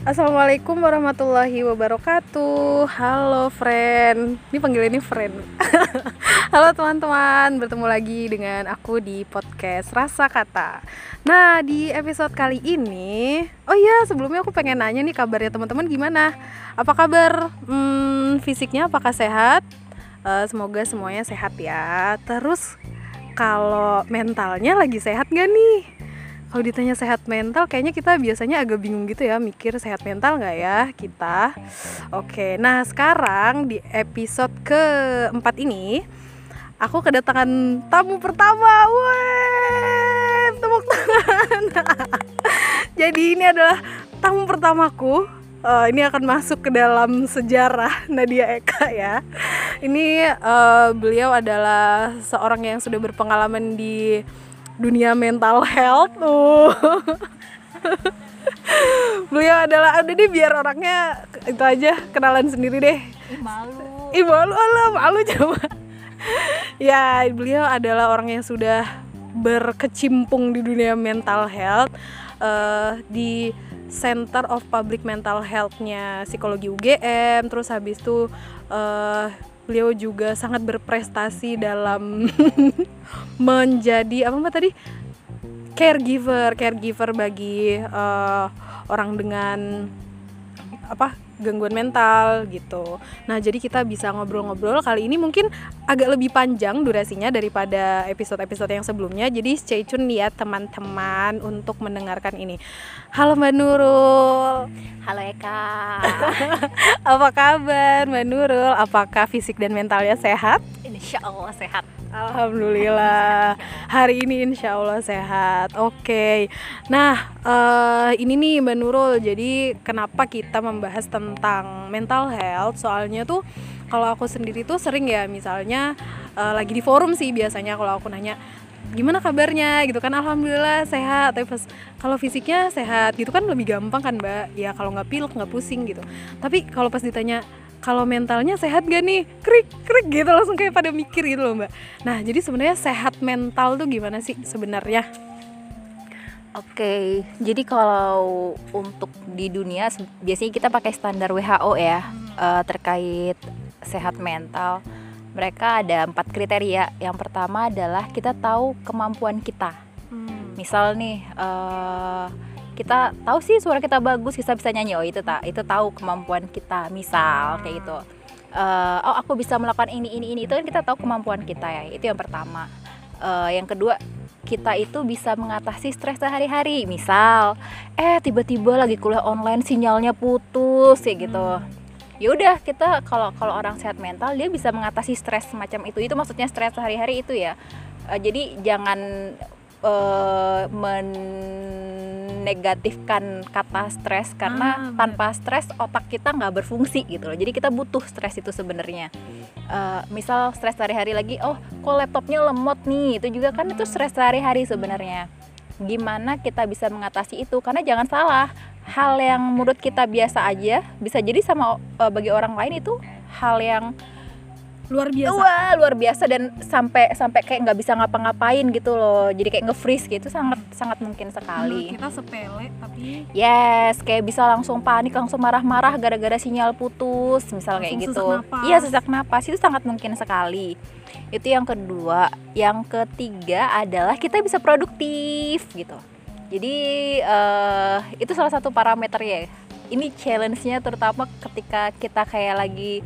Assalamualaikum warahmatullahi wabarakatuh. Halo friend. Ini panggil ini friend. Halo teman-teman. Bertemu lagi dengan aku di podcast Rasa Kata. Nah di episode kali ini Oh iya sebelumnya aku pengen nanya nih kabarnya teman-teman gimana? Apa kabar? Hmm, fisiknya apakah sehat? Uh, Semoga semuanya sehat ya. Terus kalau mentalnya lagi sehat gak nih kalau ditanya sehat mental kayaknya kita biasanya agak bingung gitu ya mikir sehat mental nggak ya kita? Oke nah sekarang di episode keempat ini aku kedatangan tamu pertama. Wih, tepuk tangan. Jadi ini adalah tamu pertamaku. Uh, ini akan masuk ke dalam sejarah Nadia Eka ya. Ini uh, beliau adalah seorang yang sudah berpengalaman di dunia mental health tuh. Beliau adalah udah deh biar orangnya itu aja kenalan sendiri deh. Ih, malu. Ih malu Allah malu coba. Ya beliau adalah orang yang sudah berkecimpung di dunia mental health uh, di Center of Public Mental Health-nya psikologi UGM terus habis itu uh, beliau juga sangat berprestasi dalam menjadi apa mbak tadi? Caregiver caregiver bagi uh, orang dengan apa gangguan mental gitu. Nah, jadi kita bisa ngobrol-ngobrol kali ini mungkin agak lebih panjang durasinya daripada episode-episode yang sebelumnya. Jadi stay tune ya teman-teman untuk mendengarkan ini. Halo Mbak Nurul. Halo Eka. Apa kabar Mbak Nurul? Apakah fisik dan mentalnya sehat? Insya Allah sehat. Alhamdulillah hari ini insya Allah sehat. Oke, okay. nah uh, ini nih Mbak Nurul. Jadi kenapa kita membahas tentang mental health? Soalnya tuh kalau aku sendiri tuh sering ya, misalnya uh, lagi di forum sih biasanya kalau aku nanya gimana kabarnya gitu kan alhamdulillah sehat tapi pas kalau fisiknya sehat gitu kan lebih gampang kan mbak ya kalau nggak pilek nggak pusing gitu tapi kalau pas ditanya kalau mentalnya sehat gak nih krik krik gitu langsung kayak pada mikir gitu loh mbak nah jadi sebenarnya sehat mental tuh gimana sih sebenarnya Oke, jadi kalau untuk di dunia biasanya kita pakai standar WHO ya uh, terkait sehat mental. Mereka ada empat kriteria. Yang pertama adalah kita tahu kemampuan kita. Hmm. Misal nih, uh, kita tahu sih suara kita bagus kita bisa nyanyi. Oh itu tak itu tahu kemampuan kita misal kayak gitu. Uh, oh aku bisa melakukan ini ini ini. Itu kan kita tahu kemampuan kita ya itu yang pertama. Uh, yang kedua kita itu bisa mengatasi stres sehari-hari. Misal eh tiba-tiba lagi kuliah online sinyalnya putus kayak gitu. Ya udah kita kalau kalau orang sehat mental dia bisa mengatasi stres semacam itu. Itu maksudnya stres sehari-hari itu ya. Uh, jadi jangan uh, menegatifkan kata stres karena ah, tanpa stres otak kita nggak berfungsi gitu loh. Jadi kita butuh stres itu sebenarnya. Uh, misal stres sehari-hari lagi oh kok laptopnya lemot nih. Itu juga kan itu stres sehari-hari sebenarnya. Gimana kita bisa mengatasi itu? Karena jangan salah hal yang menurut kita biasa aja bisa jadi sama uh, bagi orang lain itu hal yang luar biasa. Wah luar biasa dan sampai sampai kayak nggak bisa ngapa-ngapain gitu loh. Jadi kayak nge-freeze gitu sangat sangat mungkin sekali. Kita sepele tapi yes kayak bisa langsung panik langsung marah-marah gara-gara sinyal putus misal kayak gitu. iya sesak napas. Itu sangat mungkin sekali. Itu yang kedua. Yang ketiga adalah kita bisa produktif gitu. Jadi uh, itu salah satu parameter ya ini challenge-nya terutama ketika kita kayak lagi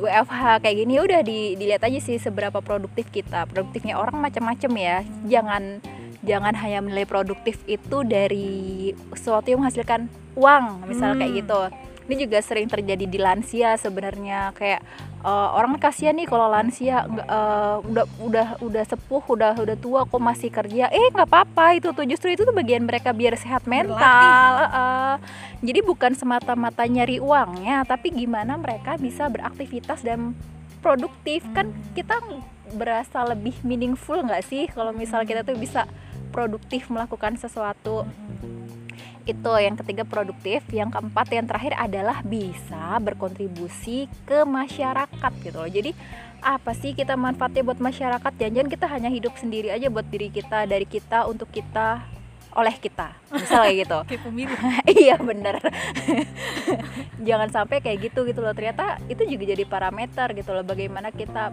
WFH kayak gini udah di, dilihat aja sih seberapa produktif kita. Produktifnya orang macam-macam ya. Jangan jangan hanya menilai produktif itu dari sesuatu yang menghasilkan uang misalnya hmm. kayak gitu. Ini juga sering terjadi di lansia sebenarnya. Kayak uh, orang kasihan nih kalau lansia uh, udah udah udah sepuh udah udah tua kok masih kerja. Eh nggak apa-apa itu tuh. Justru itu tuh bagian mereka biar sehat mental uh, uh, jadi bukan semata-mata nyari uangnya tapi gimana mereka bisa beraktivitas dan produktif. Kan kita berasa lebih meaningful nggak sih kalau misal kita tuh bisa produktif melakukan sesuatu itu yang ketiga produktif yang keempat yang terakhir adalah bisa berkontribusi ke masyarakat gitu loh. Jadi apa sih kita manfaatnya buat masyarakat? Jangan kita hanya hidup sendiri aja buat diri kita dari kita untuk kita oleh kita. Misal kayak gitu. Kayak pemilu. Iya bener. Jangan sampai kayak gitu gitu loh. Ternyata itu juga jadi parameter gitu loh bagaimana kita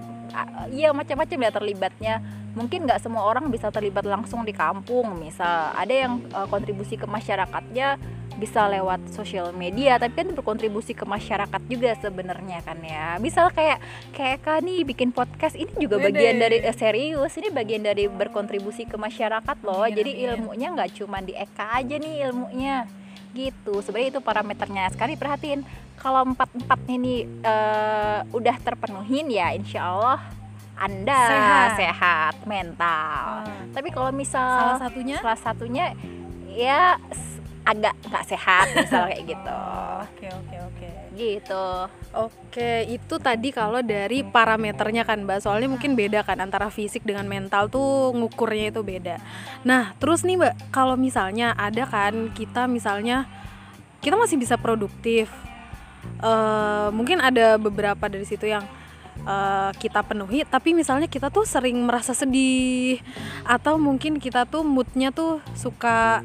iya macam-macam ya terlibatnya. Mungkin nggak semua orang bisa terlibat langsung di kampung. Misal ada yang uh, kontribusi ke masyarakatnya bisa lewat sosial media tapi kan berkontribusi ke masyarakat juga sebenarnya kan ya misal kayak kayak kan nih bikin podcast ini juga Bede. bagian dari eh, serius ini bagian dari berkontribusi ke masyarakat loh amin, jadi amin. ilmunya nggak cuma di Eka aja nih ilmunya gitu sebenarnya itu parameternya sekali perhatiin kalau empat empat ini uh, udah terpenuhin ya insya Allah anda sehat, sehat mental. Hmm. Tapi kalau misal salah satunya, salah satunya ya agak nggak sehat misal kayak gitu. Oke oke oke. Gitu. Oke itu tadi kalau dari parameternya kan mbak. Soalnya mungkin beda kan antara fisik dengan mental tuh ngukurnya itu beda. Nah terus nih mbak kalau misalnya ada kan kita misalnya kita masih bisa produktif. Uh, mungkin ada beberapa dari situ yang uh, kita penuhi tapi misalnya kita tuh sering merasa sedih atau mungkin kita tuh moodnya tuh suka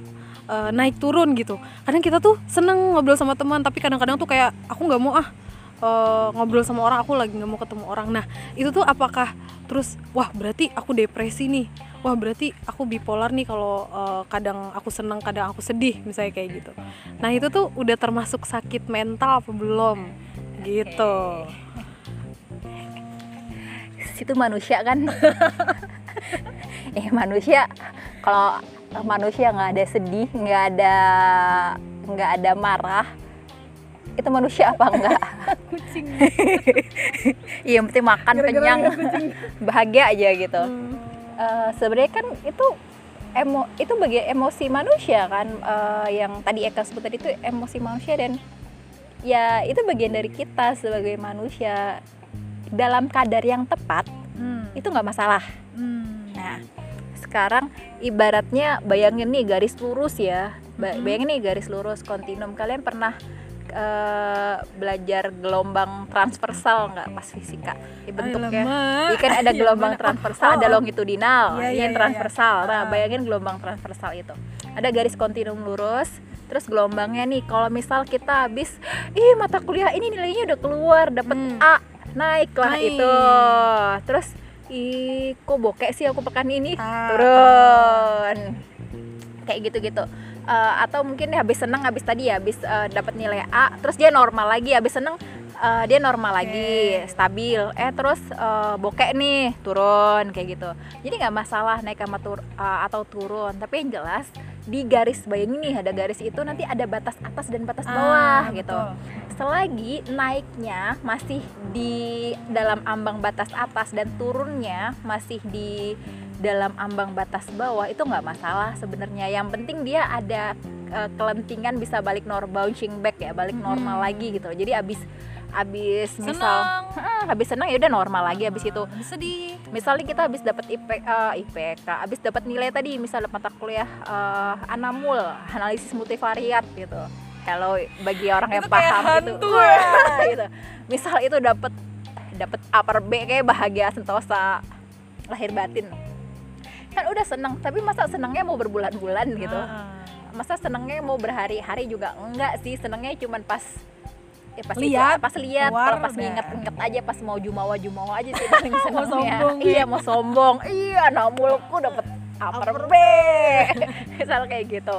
uh, naik turun gitu. Kadang kita tuh seneng ngobrol sama teman tapi kadang-kadang tuh kayak aku nggak mau ah uh, ngobrol sama orang aku lagi nggak mau ketemu orang. Nah itu tuh apakah terus wah berarti aku depresi nih. Wah berarti aku bipolar nih kalau uh, kadang aku seneng kadang aku sedih misalnya kayak gitu. Nah itu tuh udah termasuk sakit mental apa belum? Gitu. Situ manusia kan? Eh manusia kalau manusia nggak ada sedih nggak ada nggak ada marah. Itu manusia apa enggak kucing. Iya penting makan Gara -gara kenyang bahagia aja gitu. Hmm. uh, sebenarnya kan itu emo itu bagi emosi manusia kan. Uh, yang tadi Eka sebut tadi itu emosi manusia dan ya itu bagian dari kita sebagai manusia. Dalam kadar yang tepat hmm. itu nggak masalah. Hmm. Sekarang ibaratnya bayangin nih garis lurus ya. Bayangin nih garis lurus kontinum. Kalian pernah uh, belajar gelombang transversal nggak pas fisika? Ya, bentuknya. Ini kan ada gelombang transversal oh, ada longitudinal. Iya, iya, ini iya, transversal. Iya. nah bayangin gelombang transversal itu. Ada garis kontinum lurus terus gelombangnya nih. Kalau misal kita habis ih mata kuliah ini nilainya udah keluar dapat hmm. A naik lah naik. itu. Terus ih kok bokek sih aku pekan ini? Ah. turun. Kayak gitu-gitu. Uh, atau mungkin dia habis seneng habis tadi ya habis uh, dapat nilai A terus dia normal lagi habis seneng uh, dia normal okay. lagi stabil. Eh terus uh, bokek nih turun kayak gitu. Jadi nggak masalah naik sama tur uh, atau turun. Tapi yang jelas di garis bayangin nih ada garis itu nanti ada batas atas dan batas bawah ah, gitu. Betul selagi naiknya masih di dalam ambang batas atas dan turunnya masih di dalam ambang batas bawah itu nggak masalah sebenarnya. Yang penting dia ada uh, kelentingan bisa balik normal bouncing back ya balik normal hmm. lagi gitu. Jadi abis abis senang. misal hmm, habis senang ya udah normal lagi abis itu. Sedih. Misalnya kita habis dapat IP uh, eh, IPK habis dapat nilai tadi misal mata kuliah uh, anamul analisis multivariat gitu. Kalau bagi orang yang paham gitu, wah, gitu. Misal itu dapat dapat upper B kayak bahagia sentosa lahir batin. Kan udah seneng tapi masa senengnya mau berbulan-bulan gitu? Ah. masa senengnya mau berhari-hari juga? Enggak sih senengnya cuma pas ya pas lihat pas lihat kalau pas nginget-nginget aja pas mau jumawa jumawa aja sih paling senengnya iya mau sombong. Iya namulku dapat upper B. Misal kayak gitu.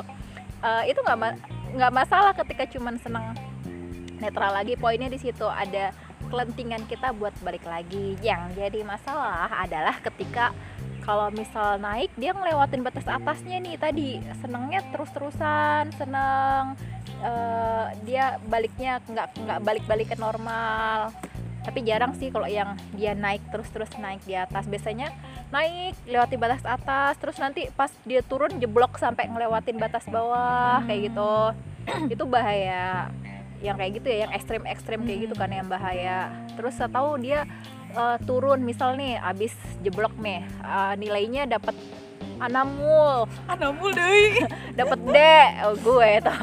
Uh, itu nggak nggak masalah ketika cuman seneng netral lagi. Poinnya di situ ada kelentingan kita buat balik lagi. Yang jadi masalah adalah ketika kalau misal naik dia ngelewatin batas atasnya nih tadi. Senengnya terus-terusan seneng. Uh, dia baliknya nggak nggak balik-balik ke normal. Tapi jarang sih kalau yang dia naik terus-terus naik di atas. Biasanya naik lewati batas atas terus nanti pas dia turun jeblok sampai ngelewatin batas bawah kayak gitu. Itu bahaya. Yang kayak gitu ya yang ekstrim-ekstrim kayak gitu kan yang bahaya. Terus tahu dia uh, turun. Misal nih abis jeblok nih uh, nilainya dapat anamul anamul deh dapat D. Oh, gue tuh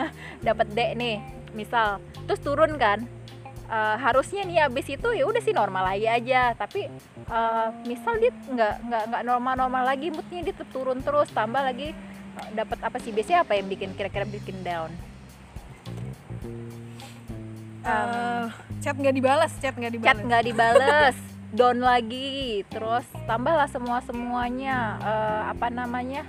dapat D nih misal. Terus turun kan uh, harusnya nih abis itu ya udah sih normal lagi aja. Tapi uh, misal dia nggak nggak nggak normal normal lagi moodnya dia turun terus. Tambah lagi uh, dapat apa sih? Biasanya apa yang bikin kira-kira bikin down um, chat nggak dibalas chat nggak dibalas chat nggak dibales. Down lagi terus tambahlah semua semuanya. Uh, apa namanya?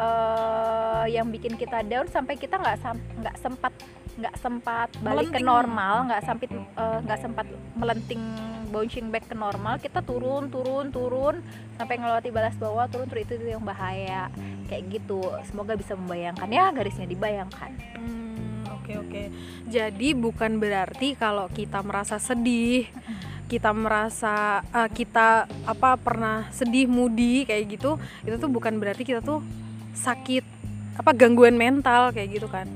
Uh, yang bikin kita down sampai kita nggak nggak sempat nggak sempat balik melenting. ke normal nggak sampai nggak uh, sempat melenting bouncing back ke normal kita turun turun turun sampai ngelewati balas bawah turun turun itu, itu yang bahaya. Kayak gitu. Semoga bisa membayangkan. Ya garisnya dibayangkan. Hmm, oke oke. Jadi bukan berarti kalau kita merasa sedih kita merasa uh, kita apa pernah sedih moody kayak gitu itu tuh bukan berarti kita tuh sakit apa gangguan mental kayak gitu kan.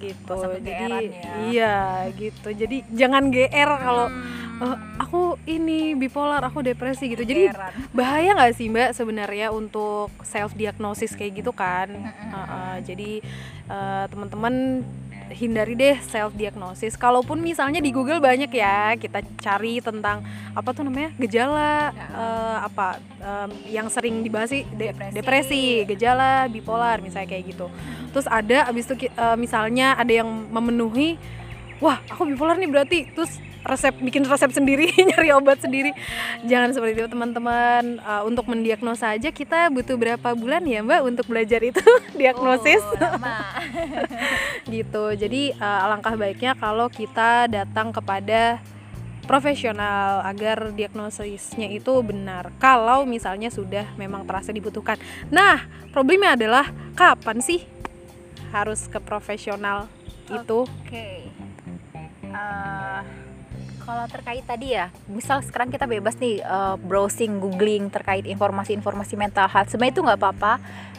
Gitu. Jadi ya. iya gitu. Jadi jangan gr kalau hmm. uh, aku ini bipolar aku depresi gitu. Jadi bahaya nggak sih mbak sebenarnya untuk self diagnosis kayak gitu kan? Uh, uh, jadi uh, teman-teman hindari deh self diagnosis. Kalaupun misalnya di Google banyak ya kita cari tentang apa tuh namanya gejala ya. uh, apa um, yang sering dibahas sih de depresi. depresi, gejala bipolar misalnya kayak gitu. Terus ada abis itu uh, misalnya ada yang memenuhi, wah aku bipolar nih berarti terus resep bikin resep sendiri nyari obat sendiri. Jangan seperti itu teman-teman. Uh, untuk mendiagnosa aja kita butuh berapa bulan ya mbak untuk belajar itu? Diagnosis. Oh, gitu. Jadi uh, alangkah baiknya kalau kita datang kepada profesional agar diagnosisnya itu benar. Kalau misalnya sudah memang terasa dibutuhkan. Nah problemnya adalah kapan sih harus ke profesional itu? Okay. uh kalau terkait tadi ya, misal sekarang kita bebas nih uh, browsing, googling terkait informasi-informasi mental health, sebenarnya itu nggak apa-apa.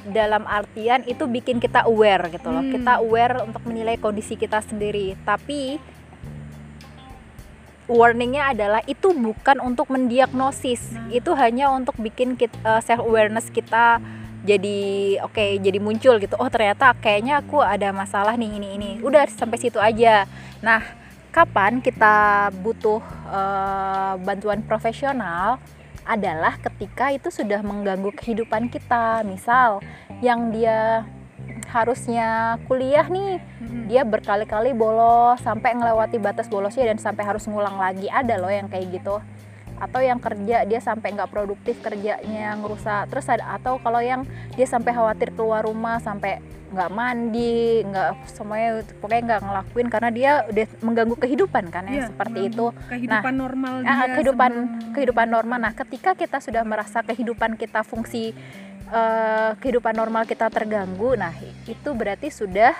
Dalam artian itu bikin kita aware gitu loh, hmm. kita aware untuk menilai kondisi kita sendiri. Tapi warningnya adalah itu bukan untuk mendiagnosis, nah. itu hanya untuk bikin kita, uh, self awareness kita jadi oke okay, jadi muncul gitu oh ternyata kayaknya aku ada masalah nih ini ini udah sampai situ aja nah kapan kita butuh uh, bantuan profesional adalah ketika itu sudah mengganggu kehidupan kita. Misal yang dia harusnya kuliah nih, dia berkali-kali bolos sampai ngelewati batas bolosnya dan sampai harus ngulang lagi. Ada loh yang kayak gitu atau yang kerja dia sampai nggak produktif kerjanya ngerusak. Terus ada atau kalau yang dia sampai khawatir keluar rumah sampai nggak mandi nggak semuanya pokoknya nggak ngelakuin karena dia udah mengganggu kehidupan kan ya, ya seperti itu. kehidupan nah, normal dia kehidupan sebelum... kehidupan normal. Nah ketika kita sudah merasa kehidupan kita fungsi uh, kehidupan normal kita terganggu nah itu berarti sudah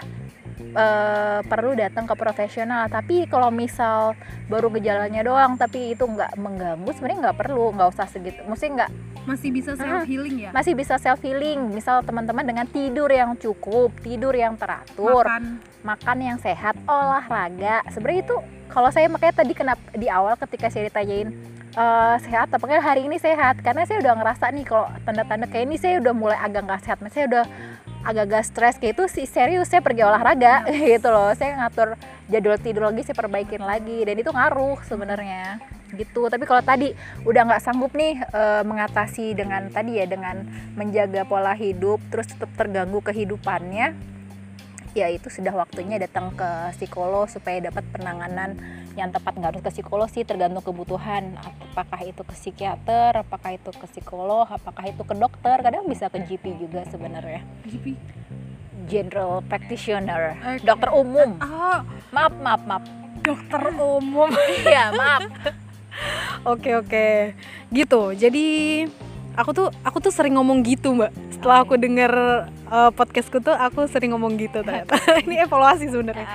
uh, perlu datang ke profesional. Tapi kalau misal baru gejalanya doang tapi itu nggak mengganggu sebenarnya nggak perlu nggak usah segitu. Mesti nggak masih bisa self healing ya? Masih bisa self healing misal teman-teman dengan tidur yang cukup tidur yang teratur makan, makan yang sehat olahraga. Sebenarnya itu kalau saya makanya tadi kenapa di awal ketika saya ditanyain uh, sehat apakah hari ini sehat? Karena saya udah ngerasa nih kalau tanda-tanda kayak ini saya udah mulai agak nggak sehat. Saya udah agak-agak stres kayak itu sih serius saya pergi olahraga gitu loh. Saya ngatur jadwal tidur lagi saya perbaikin lagi dan itu ngaruh sebenarnya. Gitu. Tapi kalau tadi udah nggak sanggup nih e, mengatasi dengan tadi ya dengan menjaga pola hidup terus tetap terganggu kehidupannya ya itu sudah waktunya datang ke psikolog supaya dapat penanganan yang tepat. Nggak harus ke psikolog sih tergantung kebutuhan. Apakah itu ke psikiater apakah itu ke psikolog apakah itu ke dokter. Kadang bisa ke GP juga sebenarnya. GP general practitioner. Okay. dokter umum. Oh. maaf maaf maaf. Dokter umum. Iya maaf. Oke oke. Gitu. Jadi aku tuh aku tuh sering ngomong gitu mbak setelah aku denger uh, podcastku tuh aku sering ngomong gitu ternyata. Ini evaluasi sebenarnya.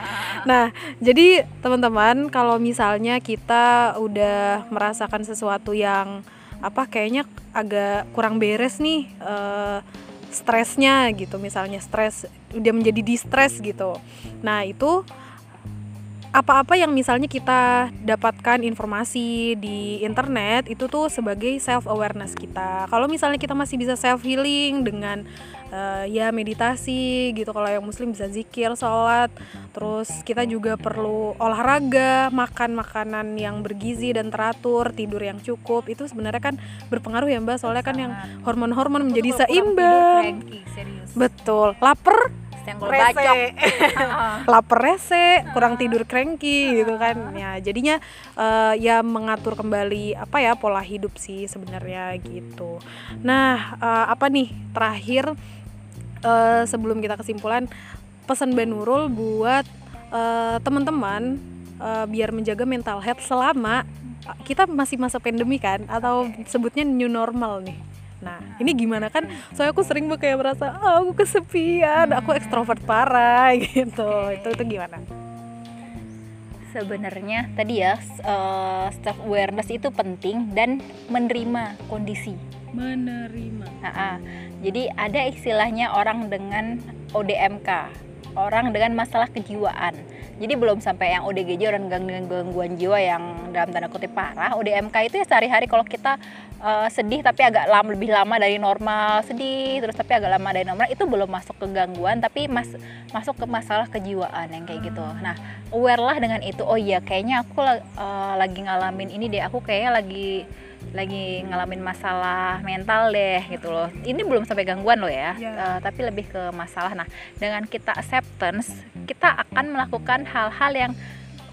Nah jadi teman-teman kalau misalnya kita udah merasakan sesuatu yang apa kayaknya agak kurang beres nih uh, stresnya gitu. Misalnya stres udah menjadi distress gitu. Nah itu apa-apa yang misalnya kita dapatkan informasi di internet itu tuh sebagai self awareness kita. Kalau misalnya kita masih bisa self healing dengan uh, ya meditasi gitu. Kalau yang muslim bisa zikir, sholat. Terus kita juga perlu olahraga, makan makanan yang bergizi dan teratur, tidur yang cukup. Itu sebenarnya kan berpengaruh ya Mbak. Soalnya kan yang hormon-hormon menjadi seimbang. Betul. Lapar senggol bacok lapar rese kurang tidur cranky gitu kan. Ya jadinya uh, ya mengatur kembali apa ya pola hidup sih sebenarnya gitu. Nah uh, apa nih terakhir uh, sebelum kita kesimpulan pesan Benurul buat uh, teman-teman uh, biar menjaga mental health selama kita masih masa pandemi kan atau sebutnya new normal nih Nah, ini gimana kan? Soalnya aku sering kayak merasa, oh, aku kesepian, aku ekstrovert parah gitu. Itu itu gimana? Sebenarnya tadi ya uh, self awareness itu penting dan menerima kondisi. Menerima. Nah, jadi ada istilahnya orang dengan ODMK, orang dengan masalah kejiwaan. Jadi belum sampai yang ODGJ orang gangguan gangguan jiwa yang dalam tanda kutip parah. ODMK itu ya sehari-hari kalau kita uh, sedih tapi agak lama lebih lama dari normal sedih terus tapi agak lama dari normal itu belum masuk ke gangguan tapi mas masuk ke masalah kejiwaan yang kayak gitu. Nah aware lah dengan itu. Oh iya kayaknya aku uh, lagi ngalamin ini deh. Aku kayaknya lagi lagi ngalamin masalah mental deh gitu loh ini belum sampai gangguan loh ya yeah. Ya. uh, tapi lebih ke masalah nah dengan kita acceptance kita akan melakukan hal-hal yang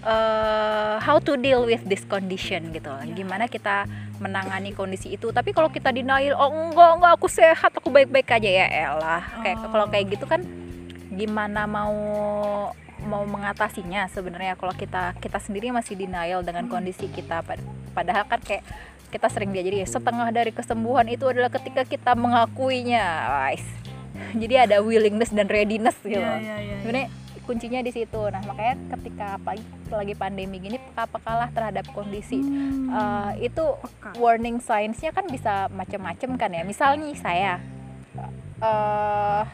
uh, how to deal with this condition gitu loh yeah. gimana kita menangani kondisi itu tapi kalau kita denial oh enggak enggak aku sehat aku baik-baik aja ya elah kayak oh. kalau kayak gitu kan gimana mau mau mengatasinya sebenarnya kalau kita kita sendiri masih denial dengan hmm. kondisi kita padahal kan kayak kita sering diajari setengah dari kesembuhan itu adalah ketika kita mengakuinya. Guys. Jadi ada willingness dan readiness gitu yeah, yeah, yeah, sebenarnya kuncinya di situ. Nah makanya ketika apalagi lagi pandemi gini peka-pekalah terhadap kondisi. Hmm. uh, itu Peka. warning signsnya kan bisa macam-macam kan ya. Misalnya saya uh,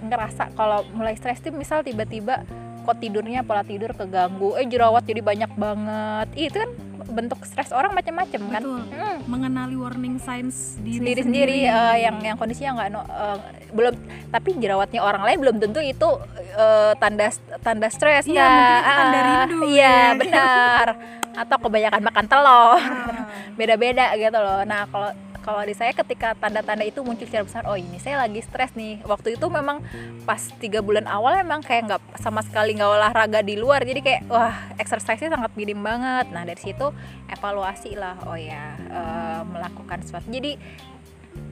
ngerasa kalau mulai stres tuh misal tiba-tiba kok tidurnya pola tidur keganggu. Eh jerawat jadi banyak banget. Itu kan bentuk stres orang macam-macam kan? Hmm. mengenali warning signs diri sendiri. sendiri uh, yang yang kondisinya nggak uh, belum tapi jerawatnya orang lain belum tentu itu uh, tanda tanda stres iya, kan? tanda rindu iya ya. benar atau kebanyakan makan telur. Ah. beda-beda gitu loh. Nah kalau kalau di saya ketika tanda-tanda itu muncul secara besar oh ini saya lagi stres nih. Waktu itu memang pas tiga bulan awal memang kayak nggak sama sekali nggak olahraga di luar. Jadi kayak wah exercise-nya sangat minim banget. Nah dari situ evaluasi lah. Oh ya uh, melakukan sesuatu. Jadi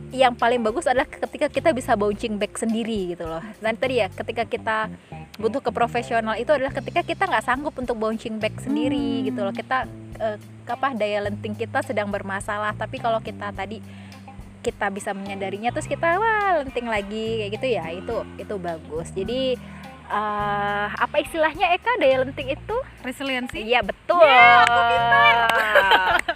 yang paling bagus adalah ketika kita bisa bouncing back sendiri gitu loh. Dan tadi ya ketika kita butuh ke profesional itu adalah ketika kita nggak sanggup untuk bouncing back sendiri hmm. gitu loh. Kita uh, apa daya lenting kita sedang bermasalah. Tapi kalau kita tadi kita bisa menyadarinya terus kita wah lenting lagi kayak gitu ya itu itu bagus. Jadi uh, apa istilahnya Eka daya lenting itu? Resiliensi? Iya betul. Yeah, aku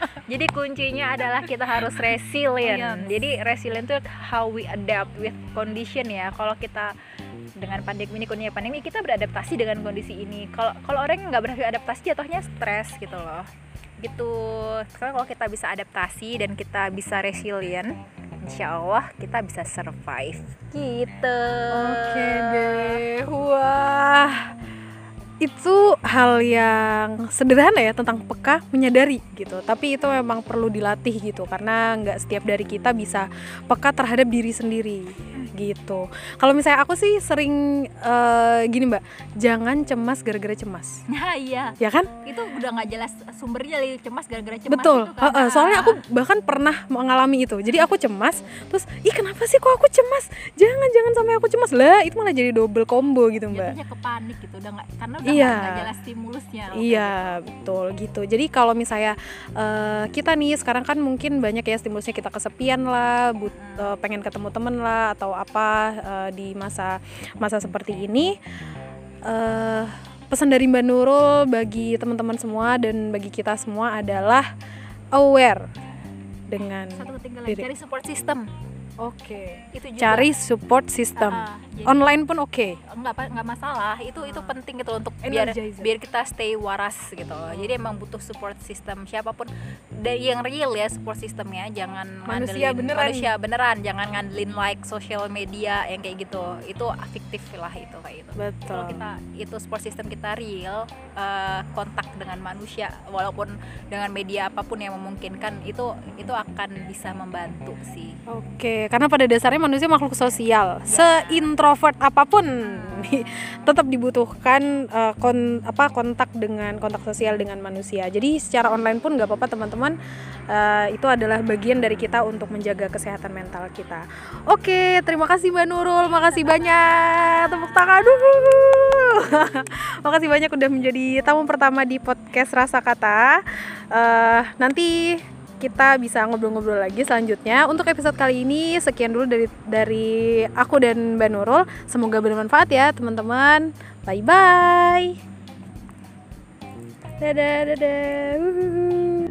jadi kuncinya adalah kita harus resilient. Yes. jadi resilient itu how we adapt with condition ya. Kalau kita dengan pandemi ini kondisi pandemi kita beradaptasi dengan kondisi ini. Kalau kalau orang nggak berhasil adaptasi jatuhnya stres gitu loh. Gitu. Sekarang kalau kita bisa adaptasi dan kita bisa resilient insya Allah kita bisa survive. Gitu. Oke okay deh. Wah itu hal yang sederhana ya tentang peka menyadari gitu. Tapi itu memang perlu dilatih gitu karena nggak setiap dari kita bisa peka terhadap diri sendiri gitu. Kalau misalnya aku sih sering uh, gini mbak jangan cemas gara-gara cemas. Nah iya. Ya kan? Itu udah nggak jelas sumbernya cemas gara-gara cemas betul. itu kan. uh, uh, soalnya aku bahkan pernah mengalami itu. Jadi aku cemas terus ih kenapa sih kok aku cemas? Jangan jangan sampai aku cemas. Lah itu malah jadi double combo gitu mbak. jatuhnya ke panik gitu udah nggak karena udah iya. gak jelas stimulusnya iya gitu. betul gitu jadi kalau misalnya uh, kita nih sekarang kan mungkin banyak ya stimulusnya kita kesepian lah but, uh, pengen ketemu temen lah atau apa uh, di masa masa seperti ini uh, pesan dari Mbak Nurul bagi teman-teman semua dan bagi kita semua adalah aware dengan satu diri. cari support system oke. Okay. cari support system. Uh, Jadi- online pun oke. Nggak apa- nggak masalah. Itu itu penting gitu untuk biar Energizer. biar kita stay waras gitu. Jadi emang butuh support system. Siapa pun dari yang real ya support systemnya. Jangan Manusia ngandelin beneran. manusia beneran. Jangan ngandelin like social media yang kayak gitu. Itu fiktif lah itu kayak gitu. Betul. Kalau kita itu support system kita real eh, kontak dengan manusia walaupun dengan media apa pun yang memungkinkan itu itu akan bisa membantu sih. Oke, karena pada dasarnya manusia makhluk sosial. Seintrovert apa pun tetap dibutuhkan eh, kon apa kontak dengan kontak sosial dengan manusia. Jadi secara online pun nggak apa-apa teman-teman. Eh, itu adalah bagian dari kita untuk menjaga kesehatan mental kita. Oke, terima kasih Mbak Nurul. Makasih banyak. Tepuk tangan dulu. Makasih banyak udah menjadi tamu pertama di podcast Rasa Kata. Eh, nanti kita bisa ngobrol-ngobrol lagi selanjutnya. Untuk episode kali ini sekian dulu dari dari aku dan Mbak Nurul. Semoga bermanfaat ya teman-teman. Bye bye. Dadah dadah. Wuhu.